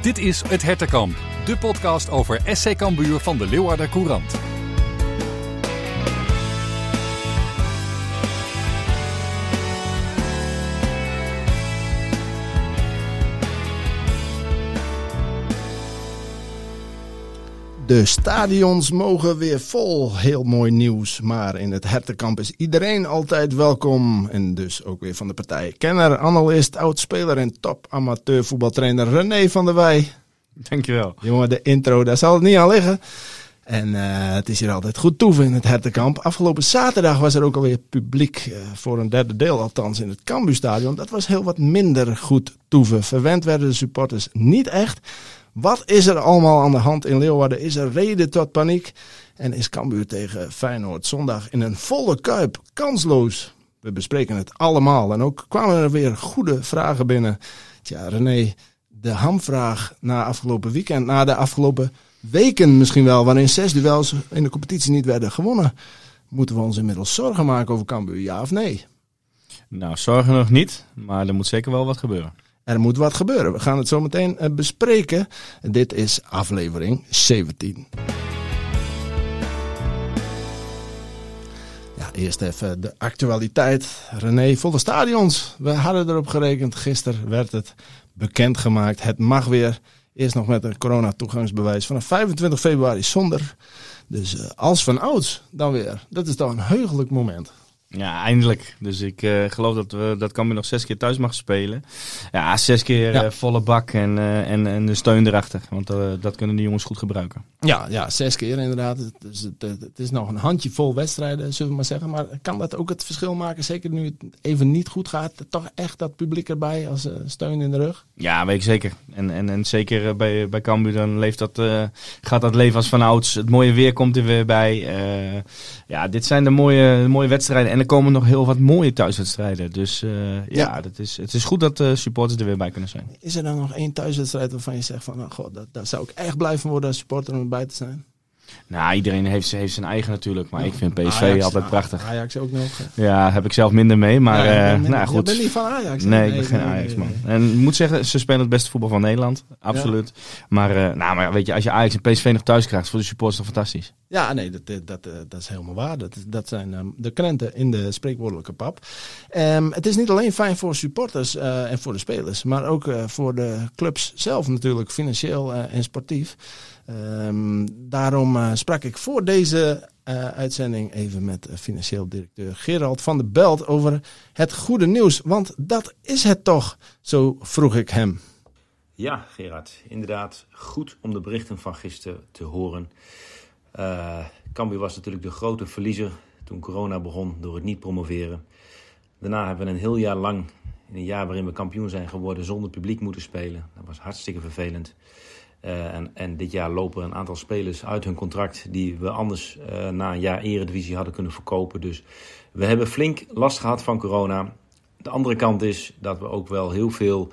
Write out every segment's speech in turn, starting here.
Dit is Het Hertenkamp, de podcast over SC Cambuur van de Leeuwarder Courant. De stadions mogen weer vol. Heel mooi nieuws. Maar in het Hertenkamp is iedereen altijd welkom. En dus ook weer van de partij. Kenner, analist, oud-speler en top amateur voetbaltrainer René van der Wij. Dankjewel. Jongen, de intro, daar zal het niet aan liggen. En uh, het is hier altijd goed toeven in het Hertenkamp. Afgelopen zaterdag was er ook alweer publiek, uh, voor een derde deel althans, in het Cambuurstadion. Dat was heel wat minder goed toeven. Verwend werden de supporters niet echt. Wat is er allemaal aan de hand in Leeuwarden? Is er reden tot paniek? En is Cambuur tegen Feyenoord zondag in een volle kuip kansloos? We bespreken het allemaal. En ook kwamen er weer goede vragen binnen. Tja, René, de hamvraag na afgelopen weekend, na de afgelopen weken misschien wel, waarin zes duels in de competitie niet werden gewonnen. Moeten we ons inmiddels zorgen maken over Cambuur, ja of nee? Nou, zorgen nog niet, maar er moet zeker wel wat gebeuren. Er moet wat gebeuren. We gaan het zo meteen bespreken. Dit is aflevering 17. Ja, eerst even de actualiteit. René, volle stadions. We hadden erop gerekend. Gisteren werd het bekendgemaakt. Het mag weer. Eerst nog met een corona-toegangsbewijs vanaf 25 februari zonder. Dus als van ouds dan weer. Dat is toch een heugelijk moment. Ja, eindelijk. Dus ik uh, geloof dat we dat Cambuur nog zes keer thuis mag spelen. Ja, zes keer ja. uh, volle bak en, uh, en, en de steun erachter. Want dat kunnen die jongens goed gebruiken. Ja, ja zes keer inderdaad. Het, het, is nog een handjevol wedstrijden, zullen we maar zeggen. Maar kan dat ook het verschil maken? Zeker nu het even niet goed gaat. Toch echt dat publiek erbij als steun in de rug? Ja, weet ik zeker. En, en, en zeker bij, bij Cambuur dan leeft dat, gaat dat leven als van ouds. Het mooie weer komt er weer bij. ja, dit zijn de mooie, de mooie wedstrijden. En er komen nog heel wat mooie thuiswedstrijden. Dus uh, ja, ja. Dat is, het is goed dat de supporters er weer bij kunnen zijn. Is er dan nog één thuiswedstrijd waarvan je zegt van... Oh god, dat, daar zou ik echt blij van worden als supporter om erbij te zijn? Nou, iedereen heeft, heeft zijn eigen natuurlijk. Maar ik vind PSV Ajax, altijd prachtig. Ajax ook nog. Ja, heb ik zelf minder mee. Maar ja, uh, nou, goed. Je bent niet van Ajax? Nee, nee ik ben geen Ajax, man. En ik moet zeggen, ze spelen het beste voetbal van Nederland. Absoluut. Ja. Maar, uh, nou, maar weet je, als je Ajax en PSV nog thuis krijgt, voor de supporters toch fantastisch? Ja, nee, dat, dat, dat, dat is helemaal waar. Dat, dat zijn um, de krenten in de spreekwoordelijke pap. Um, het is niet alleen fijn voor supporters uh, en voor de spelers, maar ook uh, voor de clubs zelf natuurlijk, financieel en sportief. Um, daarom uh, sprak ik voor deze uh, uitzending even met financieel directeur Gerald van der Belt over het goede nieuws. Want dat is het toch, zo vroeg ik hem. Ja, Gerard, inderdaad goed om de berichten van gisteren te horen. Uh, was natuurlijk de grote verliezer toen corona begon door het niet promoveren. Daarna hebben we een heel jaar lang, in een jaar waarin we kampioen zijn geworden, zonder publiek moeten spelen. Dat was hartstikke vervelend. Uh, en, en, dit jaar lopen een aantal spelers uit hun contract die we anders uh, na een jaar eredivisie hadden kunnen verkopen. Dus we hebben flink last gehad van corona. De andere kant is dat we ook wel heel veel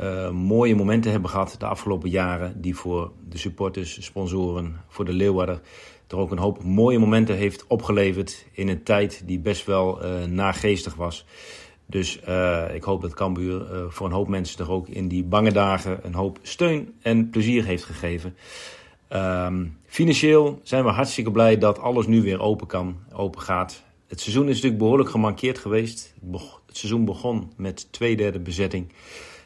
uh, mooie momenten hebben gehad de afgelopen jaren. Die voor de supporters, sponsoren, voor de Leeuwarder er ook een hoop mooie momenten heeft opgeleverd in een tijd die best wel nageestig was. Dus uh, ik hoop dat Cambuur uh, voor een hoop mensen toch ook in die bange dagen een hoop steun en plezier heeft gegeven. Um, financieel zijn we hartstikke blij dat alles nu weer open kan, open gaat. Het seizoen is natuurlijk behoorlijk gemankeerd geweest. Het seizoen begon met twee derde bezetting.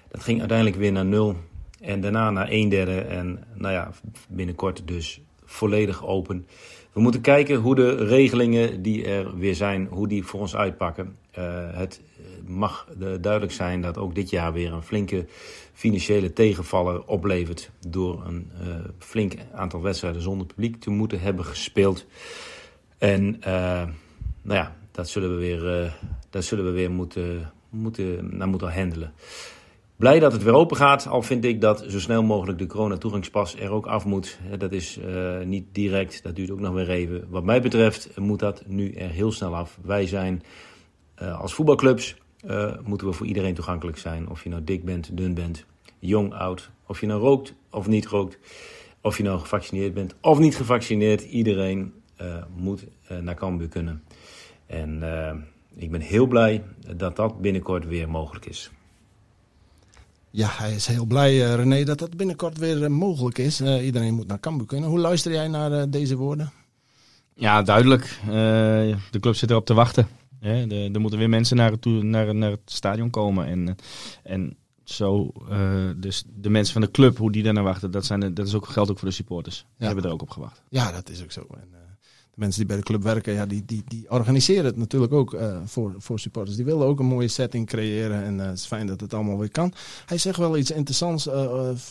Dat ging uiteindelijk weer naar nul. En daarna naar een derde. En nou ja, binnenkort dus volledig open. We moeten kijken hoe de regelingen die er weer zijn, hoe die voor ons uitpakken. Uh, het mag duidelijk zijn dat ook dit jaar weer een flinke financiële tegenvaller oplevert. Door een uh, flink aantal wedstrijden zonder publiek te moeten hebben gespeeld. En uh, nou ja, dat zullen we weer, uh, dat zullen we weer moeten, moeten, naar moeten handelen. Blij dat het weer open gaat, al vind ik dat zo snel mogelijk de corona-toegangspas er ook af moet. Dat is niet direct, dat duurt ook nog weer even. Wat mij betreft moet dat nu er heel snel af. Wij zijn als voetbalclubs uh, moeten we voor iedereen toegankelijk zijn. Of je nou dik bent, dun bent, jong, oud. Of je nou rookt of niet rookt. Of je nou gevaccineerd bent of niet gevaccineerd. Iedereen uh, moet uh, naar Cambuur kunnen. En ik ben heel blij dat dat binnenkort weer mogelijk is. Ja, hij is heel blij, eh, René, dat dat binnenkort weer eh, mogelijk is. Eh, iedereen moet naar Cambuur kunnen. Hoe luister jij naar eh, deze woorden? Ja, duidelijk. Eh, de club zit erop te wachten. Hè? De- er moeten weer mensen naar het, naar, naar het stadion komen. En, en zo, eh, dus de mensen van de club, hoe die daarnaar wachten, dat, zijn dat is ook, geldt ook voor de supporters. Die Ja. hebben er ook op gewacht. Ja, dat is ook zo. En, eh, de mensen die bij de club werken, ja, die, die, die organiseren het natuurlijk ook eh, voor, voor supporters. Die willen ook een mooie setting creëren en het is fijn dat het allemaal weer kan. Hij zegt wel iets interessants,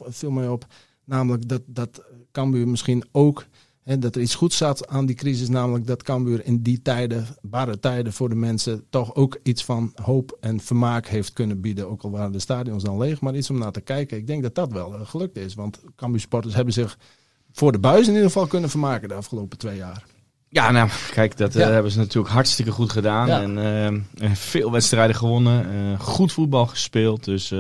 viel mij op. Namelijk dat, dat Cambuur misschien ook, hè, dat er iets goed zat aan die crisis. Namelijk dat Cambuur in die tijden, barre tijden voor de mensen, toch ook iets van hoop en vermaak heeft kunnen bieden. Ook al waren de stadions dan leeg, maar iets om naar te kijken. Ik denk dat dat wel eh, gelukt is, want Cambuur supporters hebben zich voor de buis in ieder geval kunnen vermaken de afgelopen twee jaar. Ja, nou, kijk, dat eh, Ja. hebben ze natuurlijk hartstikke goed gedaan. Ja. En eh, veel wedstrijden gewonnen. eh, goed voetbal gespeeld. Dus, eh,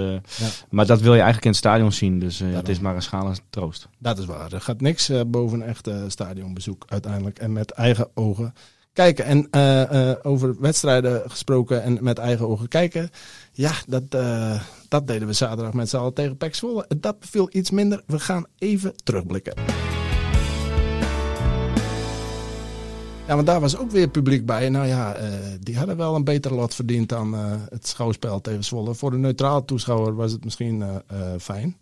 Maar dat wil je eigenlijk in het stadion zien. Dus eh, het is maar een schale troost. Dat is waar. Er gaat niks eh, boven een echt eh, stadionbezoek uiteindelijk. En met eigen ogen kijken. En eh, eh, over wedstrijden gesproken en met eigen ogen kijken. Ja, dat, eh, dat deden we zaterdag met z'n allen tegen PEC Zwolle. Dat beviel iets minder. We gaan even terugblikken. Ja, want daar was ook weer publiek bij. Nou ja, eh, die hadden wel een beter lot verdiend dan eh, het schouwspel tegen Zwolle. Voor de neutrale toeschouwer was het misschien eh, fijn.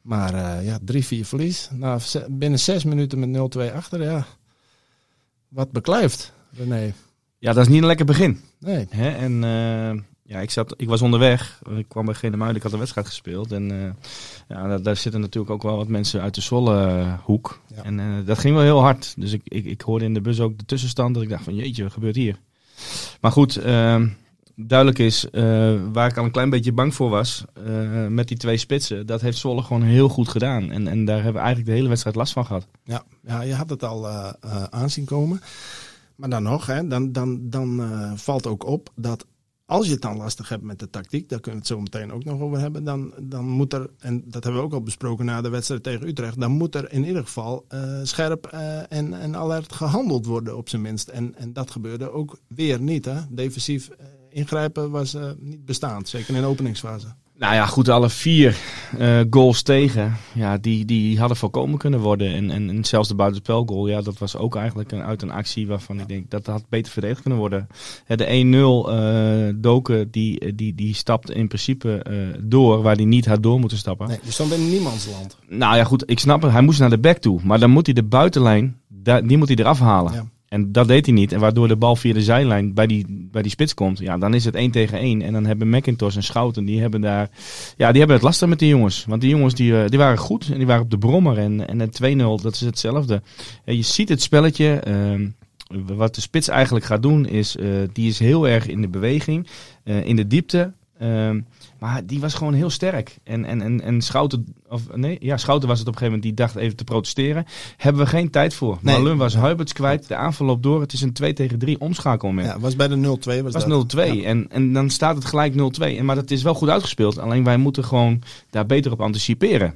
Maar ja, 3-4 verlies. Nou, binnen zes minuten met 0-2 achter, ja. Wat beklijft, René. Ja, dat is niet een lekker begin. Nee. Hè? En ja, ik, zat, ik was onderweg. Ik kwam bij Genemuiden. Ik had een wedstrijd gespeeld. En eh, ja, daar, daar zitten natuurlijk ook wel wat mensen uit de Zwolle-hoek. Ja. En eh, dat ging wel heel hard. Dus ik, ik, ik hoorde in de bus ook de tussenstand. Dat ik dacht van jeetje, wat gebeurt hier? Maar goed, ehm, duidelijk is eh, waar ik al een klein beetje bang voor was. met die twee spitsen. Dat heeft Zwolle gewoon heel goed gedaan. En, en daar hebben we eigenlijk de hele wedstrijd last van gehad. Ja, ja je had het al aanzien komen. Maar dan nog, hè, dan, dan, dan valt ook op dat als je het dan lastig hebt met de tactiek, daar kunnen we het zo meteen ook nog over hebben, dan, dan moet er, en dat hebben we ook al besproken na de wedstrijd tegen Utrecht, dan moet er in ieder geval eh, scherp eh, en, en alert gehandeld worden op zijn minst. En, en dat gebeurde ook weer niet. Hè. Defensief eh, ingrijpen was niet bestaand, zeker in de openingsfase. Nou ja, goed, alle vier eh, goals tegen, ja, die, die hadden voorkomen kunnen worden. En, en, en zelfs de buitenspelgoal, ja, dat was ook eigenlijk een, uit een actie waarvan ik denk dat had beter verdedigd kunnen worden. De 1-0 eh Doken, die, die, die stapt in principe eh, door waar hij niet had door moeten stappen. Nee, dus dan ben je niemands land. Nou ja, goed, ik snap het. Hij moest naar de back toe. Maar dan moet hij de buitenlijn, daar- die moet hij eraf halen. Ja. En dat deed hij niet. En waardoor de bal via de zijlijn bij die, bij die spits komt. Ja, dan is het 1 tegen 1. En dan hebben McIntosh en Schouten, die hebben daar... Ja, die hebben het lastig met die jongens. Want die jongens, die, eh, die waren goed. En die waren op de brommer. En, en het 2-0, dat is hetzelfde. En je ziet het spelletje... ehm, wat de spits eigenlijk gaat doen, is... eh, die is heel erg in de beweging. eh, in de diepte. Ehm, maar die was gewoon heel sterk. En, en, en, en Schouten, of nee, ja, Schouten was het op een gegeven moment, die dacht even te protesteren. Hebben we geen tijd voor. Nee. Malun was Huiberts kwijt, de aanval loopt door. Het is een 2 tegen 3 omschakelmoment. Ja, was bij de 0-2. Was, was dat. 0-2 Ja. en, en dan staat het gelijk 0-2. En, maar dat is wel goed uitgespeeld. Alleen wij moeten gewoon daar beter op anticiperen.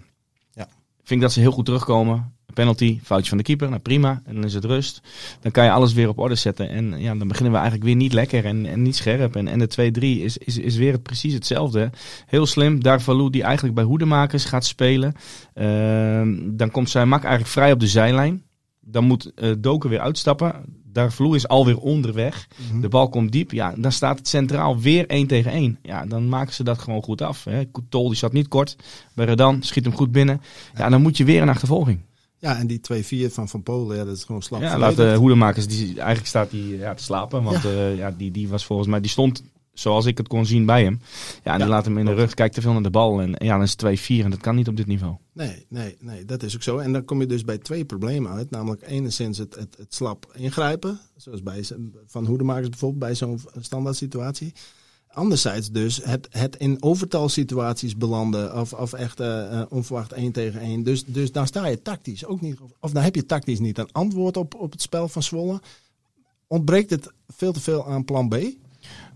Ja. Ik vind dat ze heel goed terugkomen. Penalty, foutje van de keeper, nou prima. En dan is het rust. Dan kan je alles weer op orde zetten. En ja, dan beginnen we eigenlijk weer niet lekker en, en niet scherp. En, en de 2-3 is, is, is weer het, precies hetzelfde. Heel slim. Darvalu die eigenlijk bij hoedemakers gaat spelen. Ehm, dan komt zijn mak eigenlijk vrij op de zijlijn. Dan moet eh Doken weer uitstappen. Darvalu is alweer onderweg. Mhm. De bal komt diep. Ja, dan staat het centraal weer 1 tegen 1. Ja, dan maken ze dat gewoon goed af. Hè. Tol die zat niet kort. Bij Redan schiet hem goed binnen. Ja, dan moet je weer een achtervolging. Ja, en die 2-4 van Van Polen, ja, dat is gewoon slap Ja, laat de hoedemakers, die, eigenlijk staat die ja, te slapen. Want ja. ja, die, die was volgens mij, die stond zoals ik het kon zien bij hem. Ja, en die laat hem in de rug, kijkt te veel naar de bal. En ja, dan is het 2-4 en dat kan niet op dit niveau. Nee, nee, nee, dat is ook zo. En dan kom je dus bij twee problemen uit. Namelijk enigszins het, het, het slap ingrijpen. Zoals bij Van Hoedemakers bijvoorbeeld bij zo'n standaard situatie. Anderzijds dus het, het in overtalsituaties belanden. Of, of echt uh, onverwacht 1 tegen 1. Dus, dus dan sta je tactisch ook niet. Of dan heb je tactisch niet een antwoord op, op het spel van Zwolle. Ontbreekt het veel te veel aan plan B?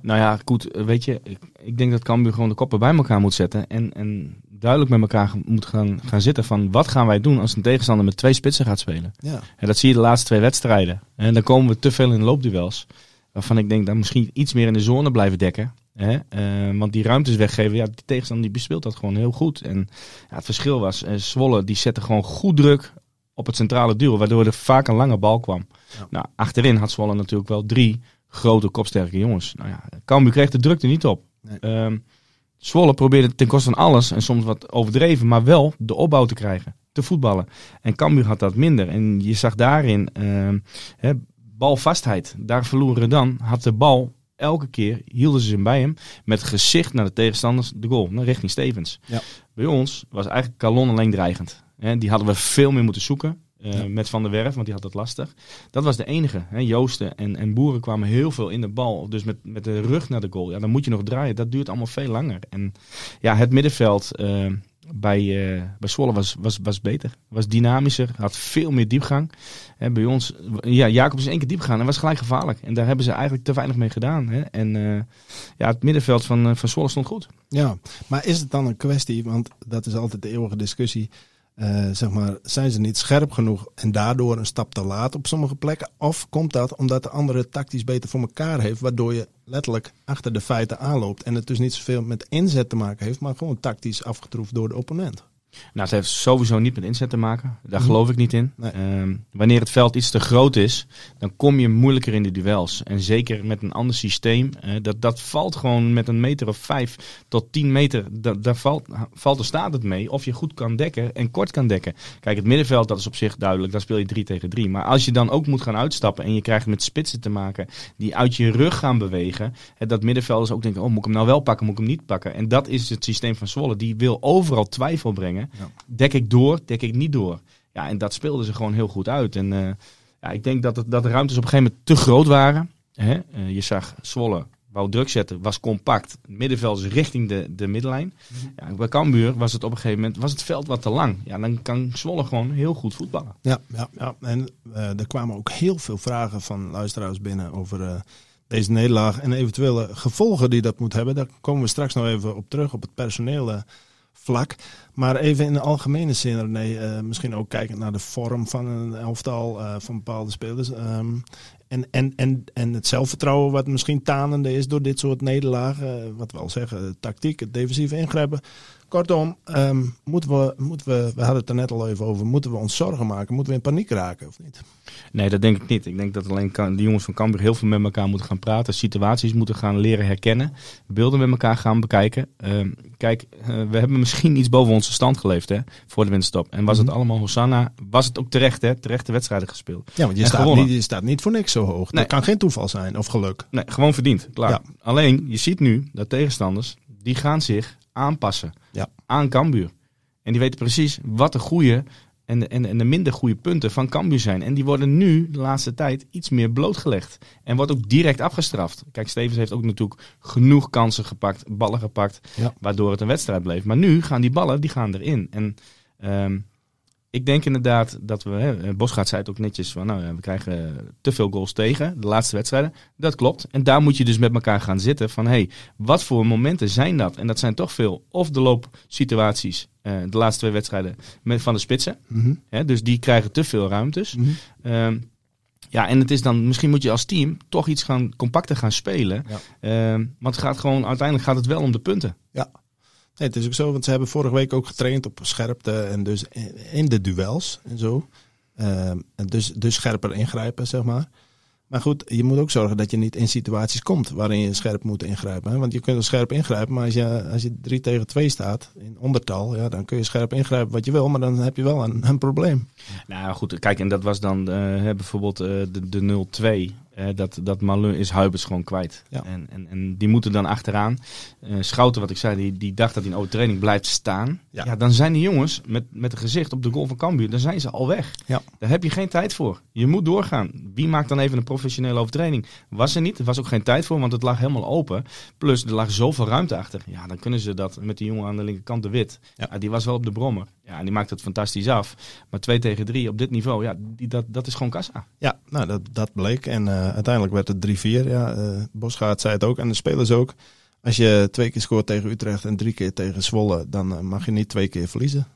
Nou ja, goed, weet je, ik, ik denk dat Cambuur gewoon de koppen bij elkaar moet zetten. En, en duidelijk met elkaar moet gaan, gaan zitten van wat gaan wij doen als een tegenstander met twee spitsen gaat spelen. Ja. En dat zie je de laatste twee wedstrijden. En dan komen we te veel in loopduels. Waarvan ik denk dat misschien iets meer in de zone blijven dekken. Hè? Eh, want die ruimtes weggeven, ja, die tegenstander die bespeelt dat gewoon heel goed. En ja, het verschil was, uh, Zwolle die zette gewoon goed druk op het centrale duel, waardoor er vaak een lange bal kwam. Ja. Nou, achterin had Zwolle natuurlijk wel drie grote kopsterke jongens. Nou ja, Cambuur kreeg de druk er niet op. Nee. Ehm, Zwolle probeerde ten koste van alles en soms wat overdreven, maar wel de opbouw te krijgen, te voetballen. En Cambuur had dat minder. En je zag daarin ehm, hè, balvastheid. Daar verloren dan, had de bal elke keer, hielden ze hem bij hem, met gezicht naar de tegenstanders de goal, naar richting Stevens. Ja. Bij ons was eigenlijk Calon alleen dreigend. Hè, die hadden we veel meer moeten zoeken. Ja. Met Van der Werf, want die had het lastig. Dat was de enige. Hè. Joosten en, en Boeren kwamen heel veel in de bal. Dus met, met de rug naar de goal. Ja, dan moet je nog draaien. Dat duurt allemaal veel langer. En ja, het middenveld eh, bij, eh bij Zwolle was, was, was beter. Was dynamischer. Had veel meer diepgang. Hè, bij ons, ja, Jacob is één keer diep gegaan en was gelijk gevaarlijk. En daar hebben ze eigenlijk te weinig mee gedaan. Hè. En eh, ja, het middenveld van, eh, van Zwolle stond goed. Ja, maar is het dan een kwestie, want dat is altijd de eeuwige discussie. Eh, zeg maar, zijn ze niet scherp genoeg en daardoor een stap te laat op sommige plekken? Of komt dat omdat de andere tactisch beter voor elkaar heeft, waardoor je letterlijk achter de feiten aanloopt en het dus niet zoveel met inzet te maken heeft, maar gewoon tactisch afgetroefd door de opponent? Nou, het heeft sowieso niet met inzet te maken. Daar Mhm. geloof ik niet in. Nee. Ehm, wanneer het veld iets te groot is, dan kom je moeilijker in de duels. En zeker met een ander systeem. dat, dat valt gewoon met een meter of vijf tot tien meter. da- Daar valt, valt er staat het mee of je goed kan dekken en kort kan dekken. Kijk, het middenveld, dat is op zich duidelijk. Daar speel je drie tegen drie. Maar als je dan ook moet gaan uitstappen en je krijgt met spitsen te maken die uit je rug gaan bewegen. Hè, dat middenvelders ook denken, oh, moet ik hem nou wel pakken, moet ik hem niet pakken. En dat is het systeem van Zwolle. Die wil overal twijfel brengen. Ja. Dek ik door, dek ik niet door. Ja, en dat speelden ze gewoon heel goed uit. En eh, ja, ik denk dat, het, dat de ruimtes op een gegeven moment te groot waren. Hè? Eh, je zag Zwolle, wou druk zetten, was compact. Het middenveld is richting de, de middenlijn. Ja, bij Cambuur was het op een gegeven moment was het veld wat te lang. Ja, dan kan Zwolle gewoon heel goed voetballen. Ja, ja, ja. en eh, er kwamen ook heel veel vragen van luisteraars binnen over deze nederlaag en eventuele gevolgen die dat moet hebben. Daar komen we straks nog even op terug op het personele vlak. Maar even in de algemene zin, René, eh, misschien ook kijkend naar de vorm van een elftal eh, van bepaalde spelers. ehm, en, en, en, en het zelfvertrouwen wat misschien tanende is door dit soort nederlagen. eh, wat we al zeggen, tactiek, het defensieve ingrijpen. Kortom, ehm, moeten we, moeten we, we hadden het er net al even over, moeten we ons zorgen maken? Moeten we in paniek raken of niet? Nee, dat denk ik niet. Ik denk dat alleen de jongens van Cambuur heel veel met elkaar moeten gaan praten. Situaties moeten gaan leren herkennen. Beelden met elkaar gaan bekijken. Ehm, kijk, eh, we hebben misschien iets boven onze stand geleefd hè, voor de winterstop. En was het Mhm. allemaal Hosanna, was het ook terecht hè, terechte wedstrijden gespeeld. Ja, want je staat, niet, je staat niet voor niks zo hoog. Nee. Dat kan geen toeval zijn of geluk. Nee, gewoon verdiend. Klaar. Ja. Alleen, je ziet nu dat tegenstanders, die gaan zich aanpassen Ja. aan Cambuur. En die weten precies wat de goede en de, en, de- en de minder goede punten van Cambuur zijn. En die worden nu, de laatste tijd, iets meer blootgelegd. En wordt ook direct afgestraft. Kijk, Stevens heeft ook natuurlijk genoeg kansen gepakt, ballen gepakt, Ja. waardoor het een wedstrijd bleef. Maar nu gaan die ballen, die gaan erin. En ehm, ik denk inderdaad dat we, hè, Bosgaard zei het ook netjes, van, nou, ja, we krijgen te veel goals tegen, de laatste wedstrijden. Dat klopt. En daar moet je dus met elkaar gaan zitten van, hé, hey, wat voor momenten zijn dat? En dat zijn toch veel. Of de loopsituaties, eh, de laatste twee wedstrijden, met, van de spitsen. Mhm. Hè, dus die krijgen te veel ruimtes. Mhm. Ehm, ja, en het is dan, misschien moet je als team toch iets gaan compacter gaan spelen. Ja. Ehm, want het gaat gewoon, uiteindelijk gaat het wel om de punten. Nee, het is ook zo, want ze hebben vorige week ook getraind op scherpte en dus in de duels en zo. Ehm, en dus, dus scherper ingrijpen, zeg maar. Maar goed, je moet ook zorgen dat je niet in situaties komt waarin je scherp moet ingrijpen. Hè? Want je kunt scherp ingrijpen, maar als je, als je 3 tegen 2 staat in ondertal, ja, dan kun je scherp ingrijpen wat je wil, maar dan heb je wel een, een probleem. Nou goed, kijk, en dat was dan eh, bijvoorbeeld eh, de, de 0-2. Eh, dat, dat Malun is Huibers gewoon kwijt. Ja. En, en, en die moeten dan achteraan. Eh, Schouten, wat ik zei, die, die dacht dat hij in overtraining blijft staan. Ja. Ja. dan zijn die jongens met, met een gezicht op de goal van Cambuur, dan zijn ze al weg. Ja. Daar heb je geen tijd voor. Je moet doorgaan. Wie maakt dan even een professionele overtraining? Was er niet. Er was ook geen tijd voor, want het lag helemaal open. Plus, er lag zoveel ruimte achter. Ja, dan kunnen ze dat met die jongen aan de linkerkant, de wit. Ja. Ja. die was wel op de brommer. Ja, en die maakt het fantastisch af. Maar 2 tegen 3 op dit niveau, ja, die, dat, dat is gewoon kassa. Ja, nou, dat, dat bleek. En eh, uiteindelijk werd het 3-4. Ja, eh Bosgaard zei het ook. En de spelers ook. Als je twee keer scoort tegen Utrecht en drie keer tegen Zwolle, dan eh, mag je niet twee keer verliezen.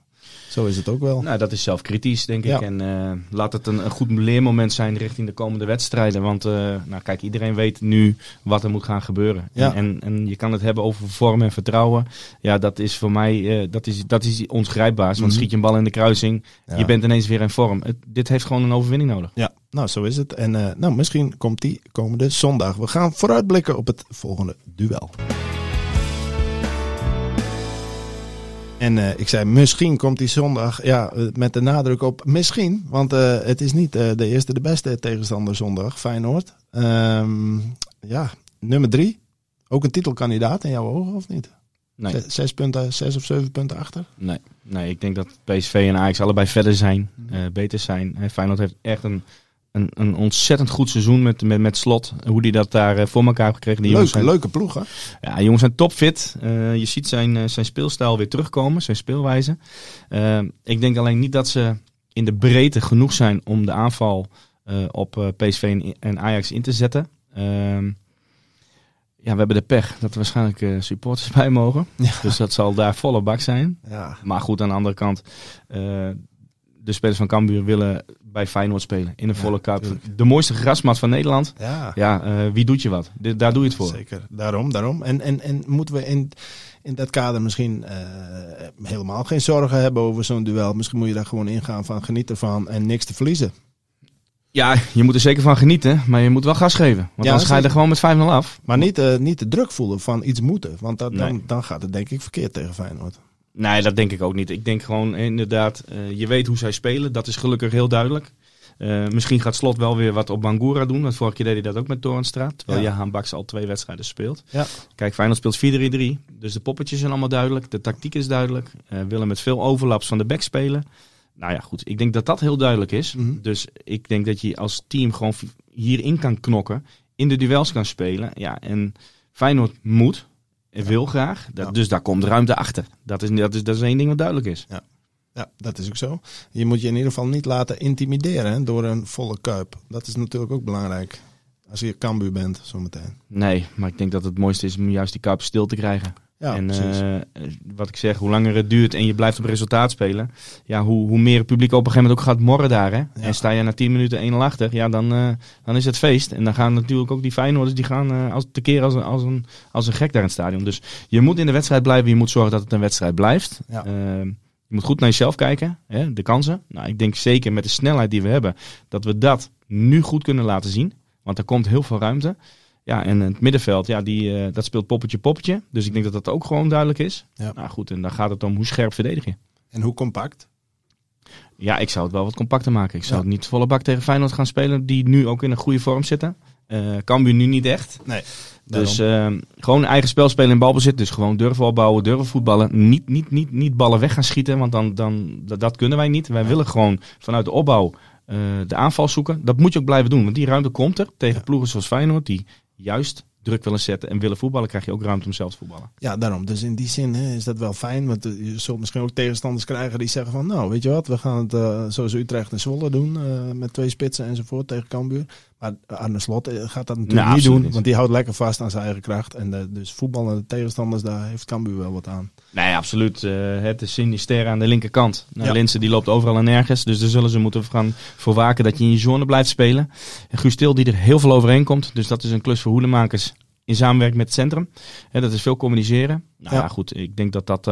Zo is het ook wel. Nou, dat is zelfkritisch, denk Ja. ik. En eh, laat het een, een goed leermoment zijn richting de komende wedstrijden. Want eh, nou, kijk, iedereen weet nu wat er moet gaan gebeuren. Ja. En, en je kan het hebben over vorm en vertrouwen. Ja, dat is voor mij eh, dat is, dat is ongrijpbaar. Want Mhm. schiet je een bal in de kruising, Ja. je bent ineens weer in vorm. Het, dit heeft gewoon een overwinning nodig. Ja, nou zo is het. En nou, misschien komt die komende zondag. We gaan vooruitblikken op het volgende duel. En eh, ik zei, misschien komt die zondag. Ja, eh, met de nadruk op misschien. Want eh, het is niet de eerste, de beste tegenstander zondag. Feyenoord. Ehm, ja, nummer drie. Ook een titelkandidaat in jouw ogen, of niet? Nee, Zes, zes punten, zes of zeven punten achter. nee, nee, ik denk dat PSV en Ajax allebei verder zijn, Mhm. beter zijn. Feyenoord heeft echt een, een, een ontzettend goed seizoen met, met, met slot. Hoe die dat daar eh, voor elkaar heeft gekregen. Die Leuke, zijn leuke ploeg, hè? Ja, jongens zijn topfit. Eh, je ziet zijn, eh, zijn speelstijl weer terugkomen, zijn speelwijze. Ik denk alleen niet dat ze in de breedte genoeg zijn om de aanval op PSV en, Ajax in te zetten. Ehm, ja, we hebben de pech dat er waarschijnlijk supporters bij mogen. Ja. Dus dat zal daar volle bak zijn. Ja, Maar goed, aan de andere kant, de spelers van Cambuur willen bij Feyenoord spelen in een Ja, volle tuurlijk. De mooiste grasmat van Nederland. ja. Ja, eh, wie doet je wat? Daar doe je het voor. Zeker, daarom, daarom. En, en, en moeten we in, in dat kader misschien eh, helemaal geen zorgen hebben over zo'n duel? Misschien moet je daar gewoon ingaan van geniet ervan en niks te verliezen. Ja, je moet er zeker van genieten, maar je moet wel gas geven. Want Ja, anders ga je er gewoon met 5-0 af. Maar niet, eh, niet de druk voelen van iets moeten, want dat, dan, dan gaat het denk ik verkeerd tegen Feyenoord. Nee, dat denk ik ook niet. Ik denk gewoon inderdaad, eh, je weet hoe zij spelen. Dat is gelukkig heel duidelijk. Eh, misschien gaat Slot wel weer wat op Bangura doen. Want vorige keer deed hij dat ook met Torenstraat. Terwijl Ja. Jahan Baks al twee wedstrijden speelt. Ja. Kijk, Feyenoord speelt 4-3-3. Dus de poppetjes zijn allemaal duidelijk. De tactiek is duidelijk. Eh willen met veel overlaps van de back spelen. Nou ja, goed. Ik denk dat dat heel duidelijk is. Mhm. Dus ik denk dat je als team gewoon hierin kan knokken. In de duels kan spelen. Ja, en Feyenoord moet en wil graag. Dat, Ja. Dus daar komt ruimte achter. Dat is, dat, is, dat is één ding wat duidelijk is. Ja, dat is ook zo. Je moet je in ieder geval niet laten intimideren hè, door een volle kuip. Dat is natuurlijk ook belangrijk. Als je Cambuur bent, zometeen. Nee, maar ik denk dat het mooiste is om juist die kuip stil te krijgen. Ja, en eh, wat ik zeg, hoe langer het duurt en je blijft op resultaat spelen, ja, hoe, hoe meer het publiek op een gegeven moment ook gaat morren daar. Hè? En sta je na 10 minuten 1 achter, ja, dan, eh, dan is het feest. En dan gaan natuurlijk ook die Feyenoorders, die gaan eh, als, tekeer als, een- als, een, als een gek daar in het stadion. Dus je moet in de wedstrijd blijven, je moet zorgen dat het een wedstrijd blijft. Ja. Je moet goed naar jezelf kijken, hè, de kansen. Nou, ik denk zeker met de snelheid die we hebben, dat we dat nu goed kunnen laten zien. Want er komt heel veel ruimte. Ja, en het middenveld, ja, die, eh, dat speelt poppetje poppetje. Dus ik denk dat dat ook gewoon duidelijk is. Ja. Nou goed, en dan gaat het om hoe scherp verdedig je. En hoe compact? Ja, ik zou het wel wat compacter maken. Ik zou Ja. het niet volle bak tegen Feyenoord gaan spelen, die nu ook in een goede vorm zitten. Cambuur nu niet echt. Nee. Dus eh, gewoon eigen spel spelen in balbezit. Dus gewoon durven opbouwen, durven voetballen. Niet, niet, niet, niet ballen weg gaan schieten, want dan, dan, dat, dat kunnen wij niet. Wij willen gewoon vanuit de opbouw eh, de aanval zoeken. Dat moet je ook blijven doen, want die ruimte komt er tegen Ja. ploegen zoals Feyenoord, die juist druk willen zetten en willen voetballen, krijg je ook ruimte om zelf te voetballen. Ja, daarom. Dus in die zin hè, is dat wel fijn. Want eh, je zult misschien ook tegenstanders krijgen die zeggen van... nou, weet je wat, we gaan het eh, zoals Utrecht en Zwolle doen... eh, met twee spitsen enzovoort tegen Cambuur. Maar Arne Slot eh, gaat dat natuurlijk Nou, niet doen. niet. Want die houdt lekker vast aan zijn eigen kracht. En eh, dus voetballende tegenstanders, daar heeft Cambuur wel wat aan. Nee, absoluut. Eh, het is sinister aan de linkerkant. Nou, Ja. Die loopt overal en nergens. Dus daar zullen ze moeten gaan voor waken dat je in je zone blijft spelen. En Guus Til die er heel veel overheen komt. Dus dat is een klus voor hoedemakers in samenwerking met het centrum. Hè, dat is veel communiceren. Nou Ja. ja, goed. Ik denk dat dat,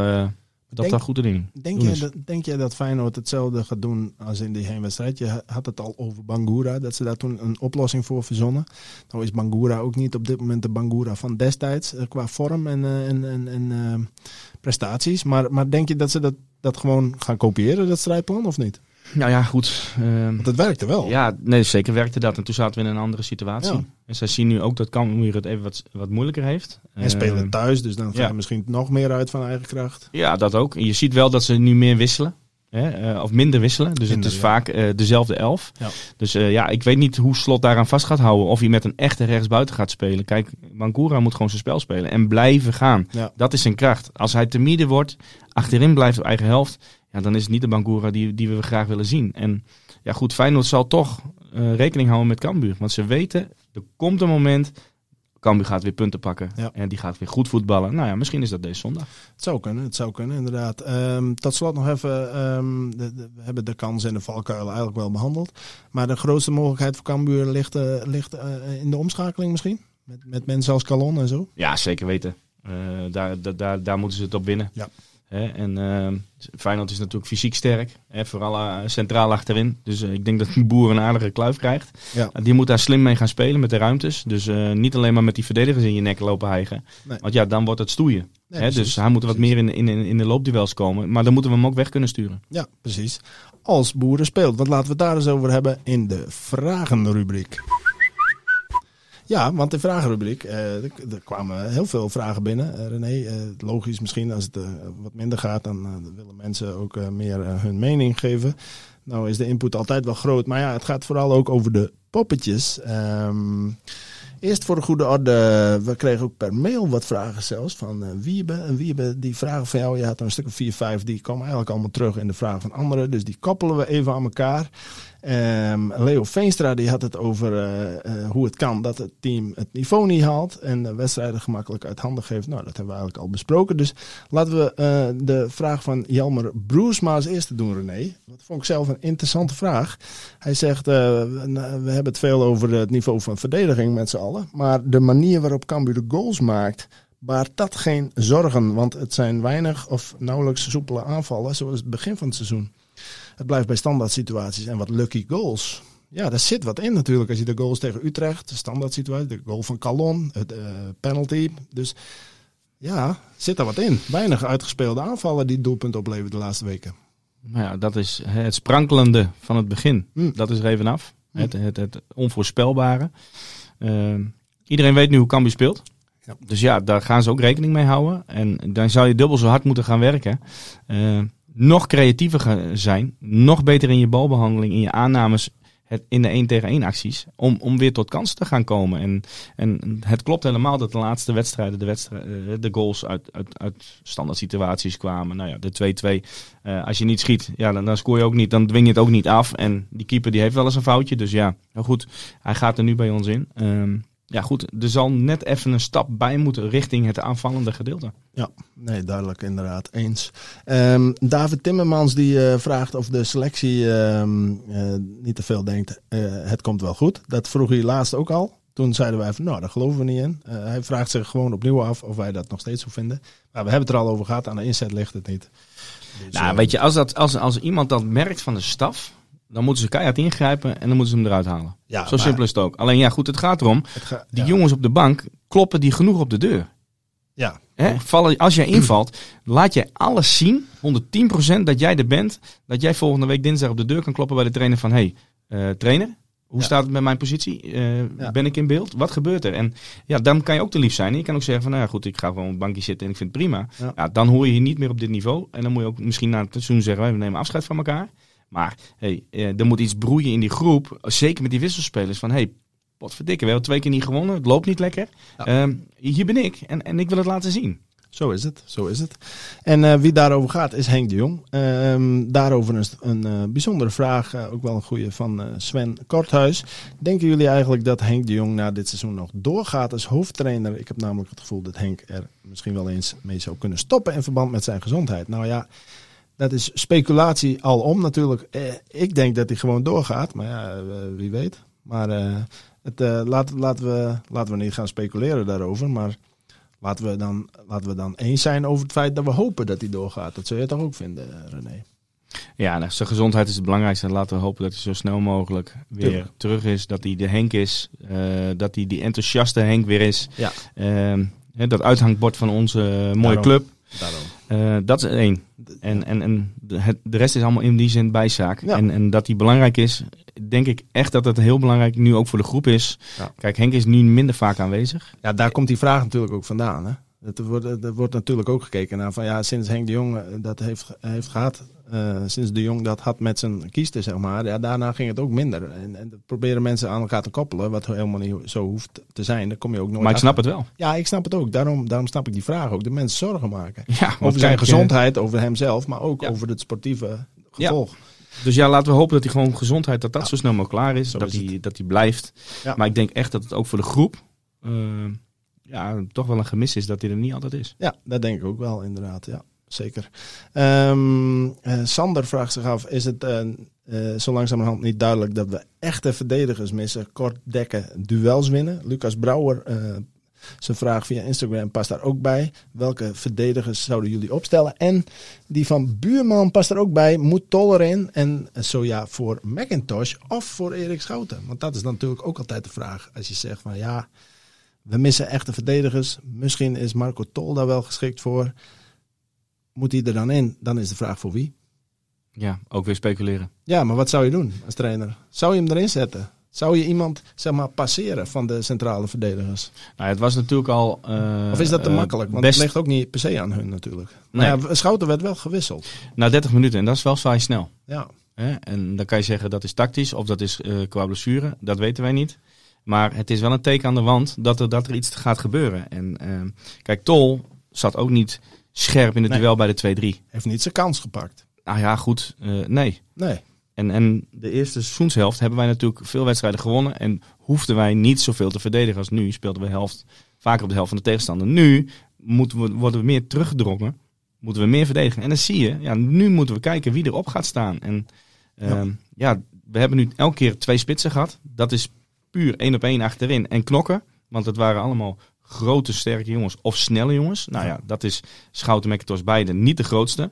dat, Denk- dat goed doen Denk je, dat, denk je dat Feyenoord hetzelfde gaat doen als in die heenwedstrijd? Je had het al over Bangura, dat ze daar toen een oplossing voor verzonnen. Nou is Bangura ook niet op dit moment de Bangura van destijds eh, qua vorm en, eh, en, en, en eh, prestaties. Maar, maar denk je dat ze dat, dat gewoon gaan kopiëren, dat strijdplan, of niet? Nou ja, goed. ehm, Want het werkte wel. ja, nee, zeker werkte dat. En toen zaten we in een andere situatie. Ja. En zij zien nu ook dat Cambuur het even wat, wat moeilijker heeft. En spelen Ehm, thuis, dus dan ga je ja. misschien nog meer uit van eigen kracht. Ja, dat ook. Je ziet wel dat ze nu meer wisselen. Hè, eh, of minder wisselen. Dus Minder, het is ja. vaak eh, dezelfde elf. Ja. Dus eh, ja, ik weet niet hoe Slot daaraan vast gaat houden. Of hij met een echte rechtsbuiten gaat spelen. Kijk, Bangura moet gewoon zijn spel spelen. En blijven gaan. Dat is zijn kracht. Als hij te midden wordt, achterin blijft op eigen helft. Ja, dan is het niet de Bangura die, die we graag willen zien. En ja, goed, Feyenoord zal toch eh, rekening houden met Cambuur. Want ze weten, er komt een moment... Cambuur gaat weer punten pakken. Ja. En die gaat weer goed voetballen. Nou ja, misschien is dat deze zondag. Het zou kunnen, het zou kunnen, inderdaad. Ehm, tot slot nog even, ehm, de, de- we hebben de kans en de valkuilen eigenlijk wel behandeld. Maar de grootste mogelijkheid voor Cambuur ligt, eh, ligt eh, in de omschakeling misschien? Met, met mensen als Calon en zo? Ja, zeker weten. Daar, daar, daar, daar moeten ze het op winnen. Ja. Hè, en eh, Feyenoord is natuurlijk fysiek sterk. Hè, vooral eh, centraal achterin. Dus eh, ik denk dat de boer een aardige kluif krijgt. Ja. Die moet daar slim mee gaan spelen met de ruimtes. Dus eh, niet alleen maar met die verdedigers in je nek lopen hijgen. Nee. Want ja, dan wordt het stoeien. Nee, dus hij moet er wat Precies. meer in, in, in de loopduels komen. Maar dan moeten we hem ook weg kunnen sturen. Ja, precies. Als boeren speelt. Want laten we het daar eens over hebben in de vragenrubriek. Ja, want de vragenrubriek, eh, er, kwamen heel veel vragen binnen. Eh, René, eh, logisch misschien als het wat minder gaat, dan willen mensen ook meer hun mening geven. Nou is de input altijd wel groot, maar ja, het gaat vooral ook over de poppetjes. Ehm, eerst voor de goede orde, we kregen ook per mail wat vragen zelfs van eh, Wiebe. En Wiebe, die vragen van jou, je had een stuk of vier, vijf, die komen eigenlijk allemaal terug in de vragen van anderen. Dus die koppelen we even aan elkaar. Ehm, Leo Veenstra die had het over eh, eh, hoe het kan dat het team het niveau niet haalt en de wedstrijden gemakkelijk uit handen geeft. Nou, dat hebben we eigenlijk al besproken. Dus laten we eh, de vraag van Jelmer Broersma als eerste doen, René. Dat vond ik zelf een interessante vraag. Hij zegt, we, nou, we hebben het veel over het niveau van verdediging met z'n allen. Maar de manier waarop Cambuur de goals maakt, baart dat geen zorgen. Want het zijn weinig of nauwelijks soepele aanvallen, zoals het begin van het seizoen. Het blijft bij standaard situaties en wat lucky goals. Ja, daar zit wat in natuurlijk. Als je de goals tegen Utrecht, de standaard situatie, de goal van Calon, het eh, penalty. Dus ja, zit daar wat in. Weinig uitgespeelde aanvallen die doelpunt opleveren de laatste weken. Nou ja, dat is het sprankelende van het begin. Mm. Dat is er even af. Mm. Het, het, het onvoorspelbare. Ehm, iedereen weet nu hoe Cambuur speelt. Ja. Dus ja, daar gaan ze ook rekening mee houden. En dan zou je dubbel zo hard moeten gaan werken. Eh, nog creatiever zijn. Nog beter in je balbehandeling, in je aannames. Het, in de 1 tegen 1 acties. Om, om weer tot kansen te gaan komen. En, en het klopt helemaal dat de laatste wedstrijden de, wedstrijd, eh, de goals uit, uit, uit standaard situaties kwamen. Nou ja, de 2-2. Eh, als je niet schiet, ja, dan, dan scoor je ook niet. Dan dwing je het ook niet af. En die keeper die heeft wel eens een foutje. Dus ja, nou goed. Hij gaat er nu bij ons in. Ehm, ja, goed. Er zal net even een stap bij moeten richting het aanvallende gedeelte. Ja, nee, duidelijk inderdaad. Eens. Ehm, David Timmermans die eh, vraagt of de selectie ehm, eh, niet te veel denkt, eh, het komt wel goed. Dat vroeg hij laatst ook al. Toen zeiden wij van, nou, daar geloven we niet in. Hij vraagt zich gewoon opnieuw af of wij dat nog steeds zo vinden. Maar we hebben het er al over gehad, aan de inzet ligt het niet. Dus, Nou, weet je, als, dat, als, als iemand dat merkt van de staf, dan moeten ze keihard ingrijpen en dan moeten ze hem eruit halen. ja, Zo maar simpel is het ook. Alleen ja, goed, het gaat erom. het ga- Die ja, jongens op de bank kloppen die genoeg op de deur. Ja, Hè? Vallen, als jij invalt, laat jij alles zien, 110% dat jij er bent. Dat jij volgende week dinsdag op de deur kan kloppen bij de trainer van... Hey, eh, trainer, hoe Ja. staat het met mijn positie? Eh, Ja. Ben ik in beeld? Wat gebeurt er? En ja, dan kan je ook te lief zijn. En je kan ook zeggen van, nou ja, goed, ik ga gewoon op het bankje zitten en ik vind het prima. Ja. Ja. dan hoor je je niet meer op dit niveau. En dan moet je ook misschien na het seizoen zeggen, we nemen afscheid van elkaar. Maar hey, eh, er moet iets broeien in die groep. Zeker met die wisselspelers. Van hey, potverdikke, we hebben twee keer niet gewonnen. Het loopt niet lekker. Ja. Ehm, hier ben ik en, en ik wil het laten zien. Zo is het, zo is het. En eh, wie daarover gaat is Henk de Jong. Ehm, daarover een, een eh, bijzondere vraag, ook wel een goede van Sven Korthuis. Denken jullie eigenlijk dat Henk de Jong na dit seizoen nog doorgaat als hoofdtrainer? Ik heb namelijk het gevoel dat Henk er misschien wel eens mee zou kunnen stoppen in verband met zijn gezondheid. Nou ja, dat is speculatie alom natuurlijk. Eh, ik denk dat hij gewoon doorgaat, maar ja, eh, wie weet. Maar eh, het, eh, laat, laten, we, laten we niet gaan speculeren daarover, maar... Laten we, dan, laten we dan eens zijn over het feit dat we hopen dat hij doorgaat. Dat zou je toch ook vinden, René? Ja, nou, zijn gezondheid is het belangrijkste. Laten we hopen dat hij zo snel mogelijk weer terug is. Dat hij de Henk is. dat hij die enthousiaste Henk weer is. Ja. Ehm, dat uithangbord van onze mooie Daarom. club. Daarom. Eh, dat is één. En, en, en de, het, de rest is allemaal in die zin bijzaak. Ja. En, en dat die belangrijk is, denk ik echt dat het heel belangrijk nu ook voor de groep is. Ja. Kijk, Henk is nu minder vaak aanwezig. Ja, daar komt die vraag natuurlijk ook vandaan. Hè? Het wordt, er wordt natuurlijk ook gekeken naar van ja, sinds Henk de Jong eh, dat heeft, heeft gehad, eh, sinds de Jong dat had met zijn kiesten, zeg maar, ja, daarna ging het ook minder. En, en dat proberen mensen aan elkaar te koppelen, wat helemaal niet zo hoeft te zijn. Dan kom je ook nooit Maar ik achter. snap het wel. Ja, ik snap het ook. Daarom, daarom snap ik die vraag ook. De mensen zorgen maken. Ja, Over zijn eh, gezondheid, over hemzelf, maar ook Ja. over het sportieve gevolg. Dus ja, laten we hopen dat hij gewoon gezondheid, dat dat Ja. zo snel mogelijk klaar is. Zo Dat is hij, dat hij blijft. Ja. Maar ik denk echt dat het ook voor de groep, ja, toch wel een gemis is dat hij er niet altijd is. Ja, dat denk ik ook wel, inderdaad. Ja, zeker. Ehm, eh, Sander vraagt zich af: is het eh, eh, zo langzamerhand niet duidelijk dat we echte verdedigers missen? Kort dekken, duels winnen. Lucas Brouwer, zijn vraag via Instagram past daar ook bij. Welke verdedigers zouden jullie opstellen? En die van Buurman past er ook bij. Moet Toller in? En zo ja, voor McIntosh of voor Erik Schouten? Want dat is natuurlijk ook altijd de vraag. Als je zegt van ja, we missen echte verdedigers. Misschien is Marco Tol daar wel geschikt voor. Moet hij er dan in? Dan is de vraag voor wie? Ja, ook weer speculeren. Ja, maar wat zou je doen als trainer? Zou je hem erin zetten? Zou je iemand zeg maar, passeren van de centrale verdedigers? Nou, het was natuurlijk al. eh, Of is dat te eh, makkelijk? Want best het ligt ook niet per se aan hun natuurlijk. Nee. Maar ja, Schouten werd wel gewisseld. na 30 minuten en dat is wel vrij snel. Ja? En dan kan je zeggen dat is tactisch of dat is eh, qua blessure. Dat weten wij niet. Maar het is wel een teken aan de wand dat er, dat er iets gaat gebeuren. En eh, kijk, Tol zat ook niet scherp in het Nee. duel bij de 2-3. heeft niet zijn kans gepakt. Nou ja, goed. eh, nee. Nee. En, en de eerste seizoenshelft hebben wij natuurlijk veel wedstrijden gewonnen. En hoefden wij niet zoveel te verdedigen als nu. Speelden we helft, vaker op de helft van de tegenstander. Nu moeten we, worden we meer teruggedrongen. Moeten we meer verdedigen. En dan zie je, ja, nu moeten we kijken wie erop gaat staan. En ehm, ja. we hebben nu elke keer twee spitsen gehad. Dat is puur één op één achterin en knokken. Want het waren allemaal grote, sterke jongens of snelle jongens. Nou ja, dat is Schouten McIntosh beide niet de grootste.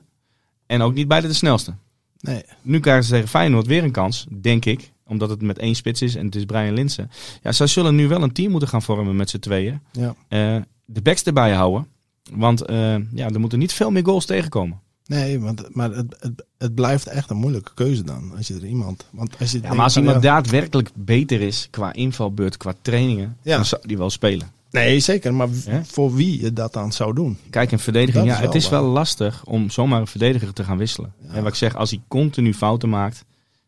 En ook niet beide de snelste. Nee. Nu krijgen ze tegen Feyenoord weer een kans, denk ik. Omdat het met één spits is en het is Brian Linsen. Ja, zij zullen nu wel een team moeten gaan vormen met z'n tweeën. Ja. Eh, de backs erbij houden. Want eh, ja, er moeten niet veel meer goals tegenkomen. Nee, want, maar het, het, het blijft echt een moeilijke keuze dan. Als je er iemand... Want als je Ja, denkt maar als iemand ja, daadwerkelijk beter is qua invalbeurt, qua trainingen, Ja. dan zou die wel spelen. Nee, zeker. Maar voor wie je dat dan zou doen? Kijk, een verdediging, Dat ja, is het is wel lastig om zomaar een verdediger te gaan wisselen. En wat ik zeg, als hij continu fouten maakt,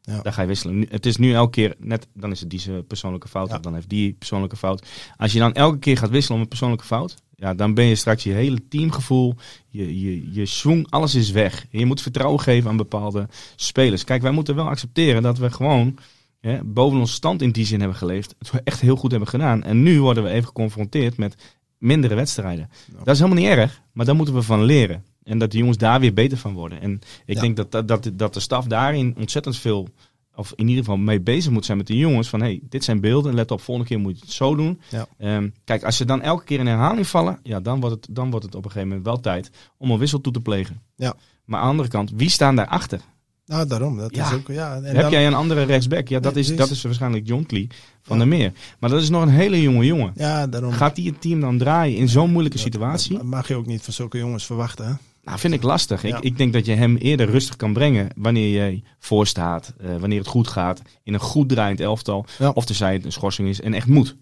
Ja. dan ga je wisselen. Nu- Het is nu elke keer, net, dan is het die zijn persoonlijke fout, Ja. of dan heeft die persoonlijke fout. Als je dan elke keer gaat wisselen om een persoonlijke fout, ja, dan ben je straks je hele teamgevoel, je, je, je swing, alles is weg. En je moet vertrouwen geven aan bepaalde spelers. Kijk, wij moeten wel accepteren dat we gewoon hè, boven ons stand in die zin hebben geleefd. Het we echt heel goed hebben gedaan. En nu worden we even geconfronteerd met mindere wedstrijden. Dat is helemaal niet erg, maar daar moeten we van leren. En dat de jongens daar weer beter van worden. En ik Ja. denk dat, dat, dat, dat de staf daarin ontzettend veel, of in ieder geval mee bezig moet zijn met de jongens. Van hey, dit zijn beelden, let op, volgende keer moet je het zo doen. Ja. Ehm, kijk, als ze dan elke keer in herhaling vallen, ja, dan, wordt het, dan wordt het op een gegeven moment wel tijd om een wissel toe te plegen. Ja. Maar aan de andere kant, wie staan daarachter? Nou, daarom. Dat Ja. is ook... Ja, en Heb dan- jij een andere rechtsback? Ja, dat, Nee, is, precies. dat is waarschijnlijk John Klee van Ja. der Meer. Maar dat is nog een hele jonge jongen. Ja, daarom. Gaat die het team dan draaien in zo'n moeilijke situatie? Dat mag je ook niet van zulke jongens verwachten. Hè? Nou, vind ik lastig. Ja. Ik, ik denk dat je hem eerder rustig kan brengen wanneer je voorstaat, eh, wanneer het goed gaat, in een goed draaiend elftal. Ja. Of tenzij het een schorsing is en echt moet.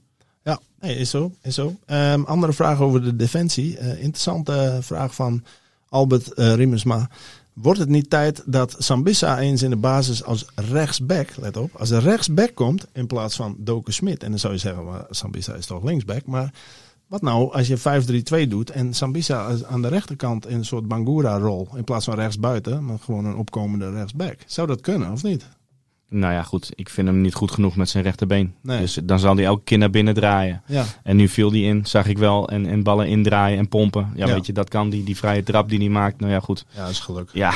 Ja, is zo. Is zo. Ehm, andere vraag over de defensie. Eh, interessante vraag van Albert eh Riemersma. Wordt het niet tijd dat Sambissa eens in de basis als rechtsback, let op, als een rechtsback komt in plaats van Doken Smit? En dan zou je zeggen, maar Sambissa is toch linksback? Maar wat nou als je 5-3-2 doet en Sambissa als- aan de rechterkant in een soort Bangura-rol in plaats van rechtsbuiten, maar gewoon een opkomende rechtsback? Zou dat kunnen of niet? Nou ja, goed. Ik vind hem niet goed genoeg met zijn rechterbeen. Nee. Dus dan zal hij elke keer naar binnen draaien. Ja, En nu viel hij in, zag ik wel. En, en ballen indraaien en pompen. Ja, Ja. weet je, dat kan die. Die vrije trap die hij maakt. Nou ja, goed. ja, dat is geluk. Ja,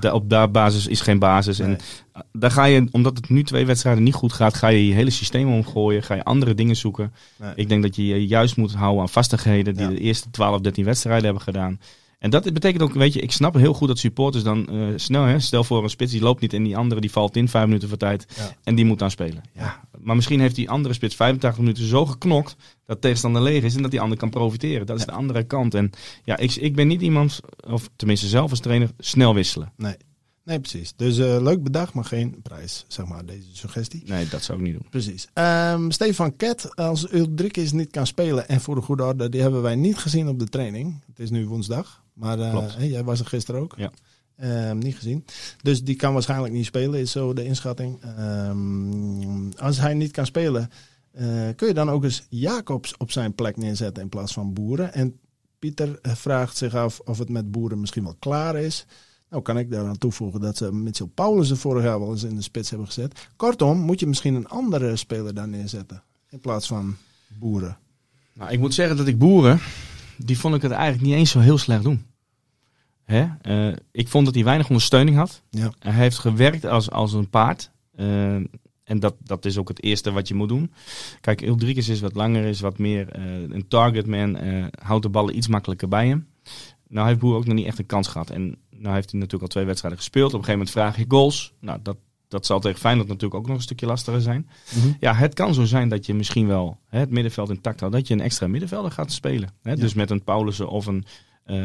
ja. op daar basis is geen basis. En Nee. uh, daar ga je, omdat het nu twee wedstrijden niet goed gaat, ga je je hele systeem omgooien. Ga je andere dingen zoeken. Nee. Ik denk dat je je juist moet houden aan vastigheden die de eerste 12, 13 wedstrijden hebben gedaan. En dat betekent ook, weet je, ik snap heel goed dat supporters dan eh, snel, hè, stel voor een spits die loopt niet en die andere die valt in vijf minuten voor tijd Ja. en die moet dan spelen. Ja. Maar misschien heeft die andere spits 85 minuten zo geknokt dat tegenstander leeg is en dat die ander kan profiteren. Dat is de andere kant. En ja, ik, ik ben niet iemand, of tenminste zelf als trainer, snel wisselen. Nee. Nee, precies. Dus eh, leuk bedacht, maar geen prijs, zeg maar, deze suggestie. Nee, dat zou ik niet doen. Precies. Ehm, Stefan Ket, als Ulrikis niet kan spelen, en voor de goede orde, die hebben wij niet gezien op de training. Het is nu woensdag, maar eh, hè, jij was er gisteren ook. Ja. Ehm, niet gezien. Dus die kan waarschijnlijk niet spelen, is zo de inschatting. Ehm, als hij niet kan spelen, eh, kun je dan ook eens Jacobs op zijn plek neerzetten in plaats van Boeren. En Pieter eh, vraagt zich af of het met Boeren misschien wel klaar is. Nou kan ik daaraan toevoegen dat ze Mitchell Paulussen vorig jaar wel eens in de spits hebben gezet. Kortom, moet je misschien een andere speler daar neerzetten in plaats van Boeren. Nou, ik moet zeggen dat ik boeren, die vond ik het eigenlijk niet eens zo heel slecht doen. Hè? Eh, ik vond dat hij weinig ondersteuning had. Ja. Hij heeft gewerkt als, als een paard. Eh, en dat, dat is ook het eerste wat je moet doen. Kijk, Ulrikes is wat langer, is wat meer eh, een targetman. houdt de ballen iets makkelijker bij hem. Nou heeft Boer ook nog niet echt een kans gehad. En nou heeft hij natuurlijk al twee wedstrijden gespeeld. Op een gegeven moment vraag je goals. Nou, dat, dat zal tegen Feyenoord natuurlijk ook nog een stukje lastiger zijn. Mhm. Ja, het kan zo zijn dat je misschien wel hè, het middenveld intact houdt. Dat je een extra middenvelder gaat spelen. Hè? Dus met een Paulussen of een, eh,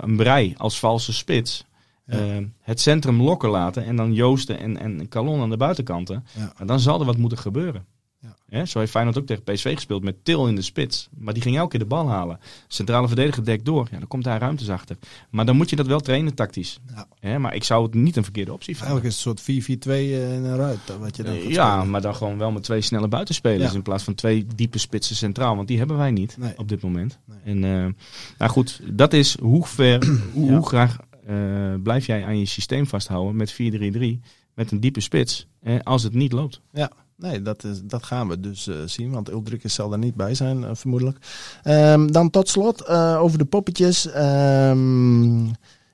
een Brei als valse spits. Ja. eh, het centrum lokken laten en dan Joosten en, en Calon aan de buitenkanten. Ja. Dan zal er wat moeten gebeuren. Ja. Hè, zo heeft Feyenoord ook tegen PSV gespeeld met Til in de spits. Maar die ging elke keer de bal halen. Centrale verdediger dekt door. Ja, dan komt daar ruimtes achter. Maar dan moet je dat wel trainen tactisch. Ja. Hè, maar ik zou het niet een verkeerde optie vinden. Eigenlijk een soort 4-4-2 eh, in een ruit. Wat je dan gaat Ja, maar dan gewoon wel met twee snelle buitenspelers Ja. in plaats van twee diepe spitsen centraal. Want die hebben wij niet Nee. op dit moment. Nee. En eh, nou goed, dat is hoe ver, hoe, Ja. hoe graag eh, blijf jij aan je systeem vasthouden met 4-3-3 met een diepe spits eh, als het niet loopt. Nee, dat, is, dat gaan we dus eh, zien, want Ulrikes zal er niet bij zijn, eh, vermoedelijk. Ehm, dan tot slot eh, over de poppetjes. Ehm,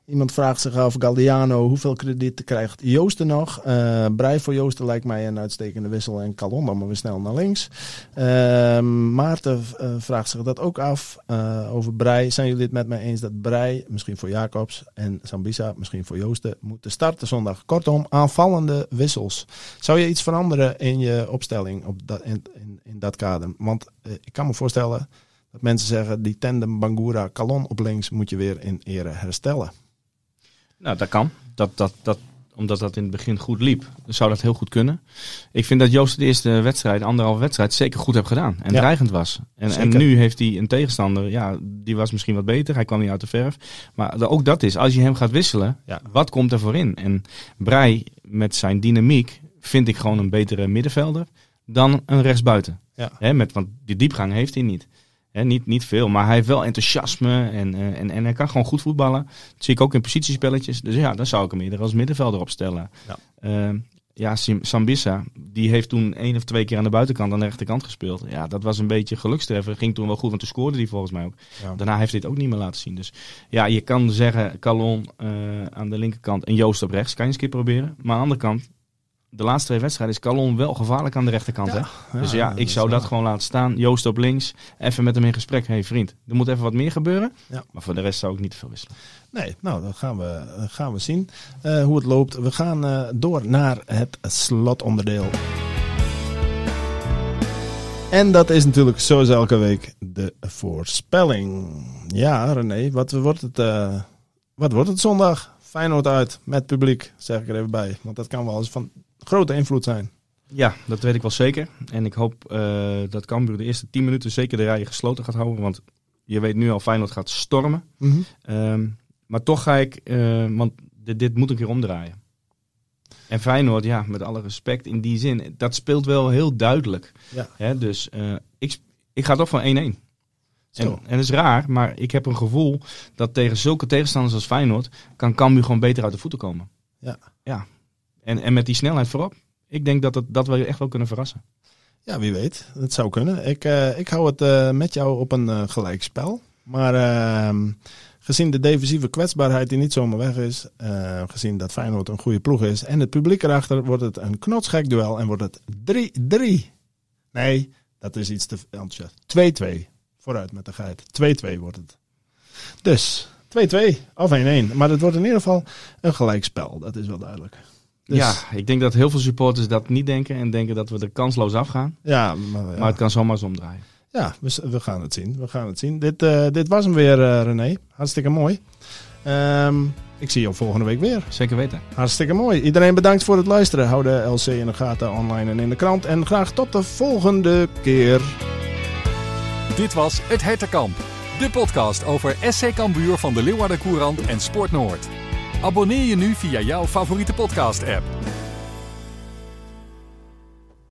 iemand vraagt zich af, Galdiano, hoeveel krediet krijgt Joosten nog? Eh Brei voor Joosten lijkt mij een uitstekende wissel en Calon dan maar weer snel naar links. Ehm, Maarten eh, vraagt zich dat ook af eh, over Brei. Zijn jullie het met mij eens dat Brei, misschien voor Jacobs en Sambisa, misschien voor Joosten, moeten starten zondag? Kortom, aanvallende wissels. Zou je iets veranderen in je opstelling op dat, in, in, dat kader? Want ik kan me voorstellen dat mensen zeggen, die tandem Bangura Calon op links moet je weer in ere herstellen. Nou, dat kan. Dat, dat, dat, omdat dat in het begin goed liep, zou dat heel goed kunnen. Ik vind dat Joost de eerste wedstrijd, anderhalve wedstrijd, zeker goed heeft gedaan. En Ja. dreigend was. En, en nu heeft hij een tegenstander, ja, die was misschien wat beter. Hij kwam niet uit de verf. Maar ook dat is, als je hem gaat wisselen, Ja. wat komt er voor in? En Brei met zijn dynamiek vind ik gewoon een betere middenvelder dan een rechtsbuiten. Ja. Met, want die diepgang heeft hij niet. Niet, niet veel, maar hij heeft wel enthousiasme en, eh, en, en hij kan gewoon goed voetballen. Dat zie ik ook in positiespelletjes. Dus ja, dan zou ik hem eerder als middenvelder opstellen. Ja. Eh, ja, Sim- Sambissa, die heeft toen één of twee keer aan de buitenkant aan de rechterkant gespeeld. Ja, dat was een beetje gelukstreffer. Ging toen wel goed, want toen scoorde hij volgens mij ook. Ja. Daarna heeft hij het ook niet meer laten zien. Dus ja, je kan zeggen Calon eh, aan de linkerkant en Joost op rechts. Kan je eens een keer proberen. Maar aan de andere kant, de laatste twee wedstrijden is Calon wel gevaarlijk aan de rechterkant. Hè? Dus ja, ik zou dat gewoon laten staan. Joost op links. Even met hem in gesprek. Hé hey, vriend, er moet even wat meer gebeuren. Ja. Maar voor de rest zou ik niet te veel wisselen. Nee, nou, dat gaan we, gaan we zien eh, hoe het loopt. We gaan eh, door naar het slotonderdeel. En dat is natuurlijk zoals elke week de voorspelling. Ja, René, wat wordt het, eh, wat wordt het zondag? Feyenoord uit met publiek, zeg ik er even bij. Want dat kan wel eens van grote invloed zijn. Ja, dat weet ik wel zeker. En ik hoop eh, dat Cambuur de eerste 10 minuten zeker de rijen gesloten gaat houden. Want je weet nu al, Feyenoord gaat stormen. Ehm, maar toch ga ik, eh, want dit, dit moet een keer omdraaien. En Feyenoord, ja, met alle respect in die zin, dat speelt wel heel duidelijk. Ja. Hè, dus eh, ik, ik ga toch van 1-1. En, en dat is raar, maar ik heb een gevoel dat tegen zulke tegenstanders als Feyenoord kan Cambuur gewoon beter uit de voeten komen. Ja. ja. En, en met die snelheid voorop. Ik denk dat, het, dat we echt wel kunnen verrassen. Ja, wie weet. Het zou kunnen. Ik, eh, ik hou het eh, met jou op een eh, gelijkspel. Maar ehm, gezien de defensieve kwetsbaarheid die niet zomaar weg is, gezien dat Feyenoord een goede ploeg is en het publiek erachter, wordt het een knotsgek duel en wordt het 3-3. Nee, dat is iets te enthousiast. 2-2. Vooruit met de geit. 2-2 wordt het. Dus 2-2 of 1-1. Maar het wordt in ieder geval een gelijkspel. Dat is wel duidelijk. Dus, Ja, ik denk dat heel veel supporters dat niet denken en denken dat we er kansloos afgaan. ja, maar, ja. Maar het kan zomaar eens omdraaien. Ja, we, we gaan het zien. We gaan het zien. Dit, eh, dit was hem weer, eh, René. Hartstikke mooi. Ehm, ik zie jou volgende week weer. Zeker weten. Hartstikke mooi. Iedereen bedankt voor het luisteren. Hou de LC in de gaten online en in de krant. En graag tot de volgende keer. Dit was Het Hertenkamp, de podcast over SC Cambuur van de Leeuwarden Courant en Sport Noord. Abonneer je nu via jouw favoriete podcast-app.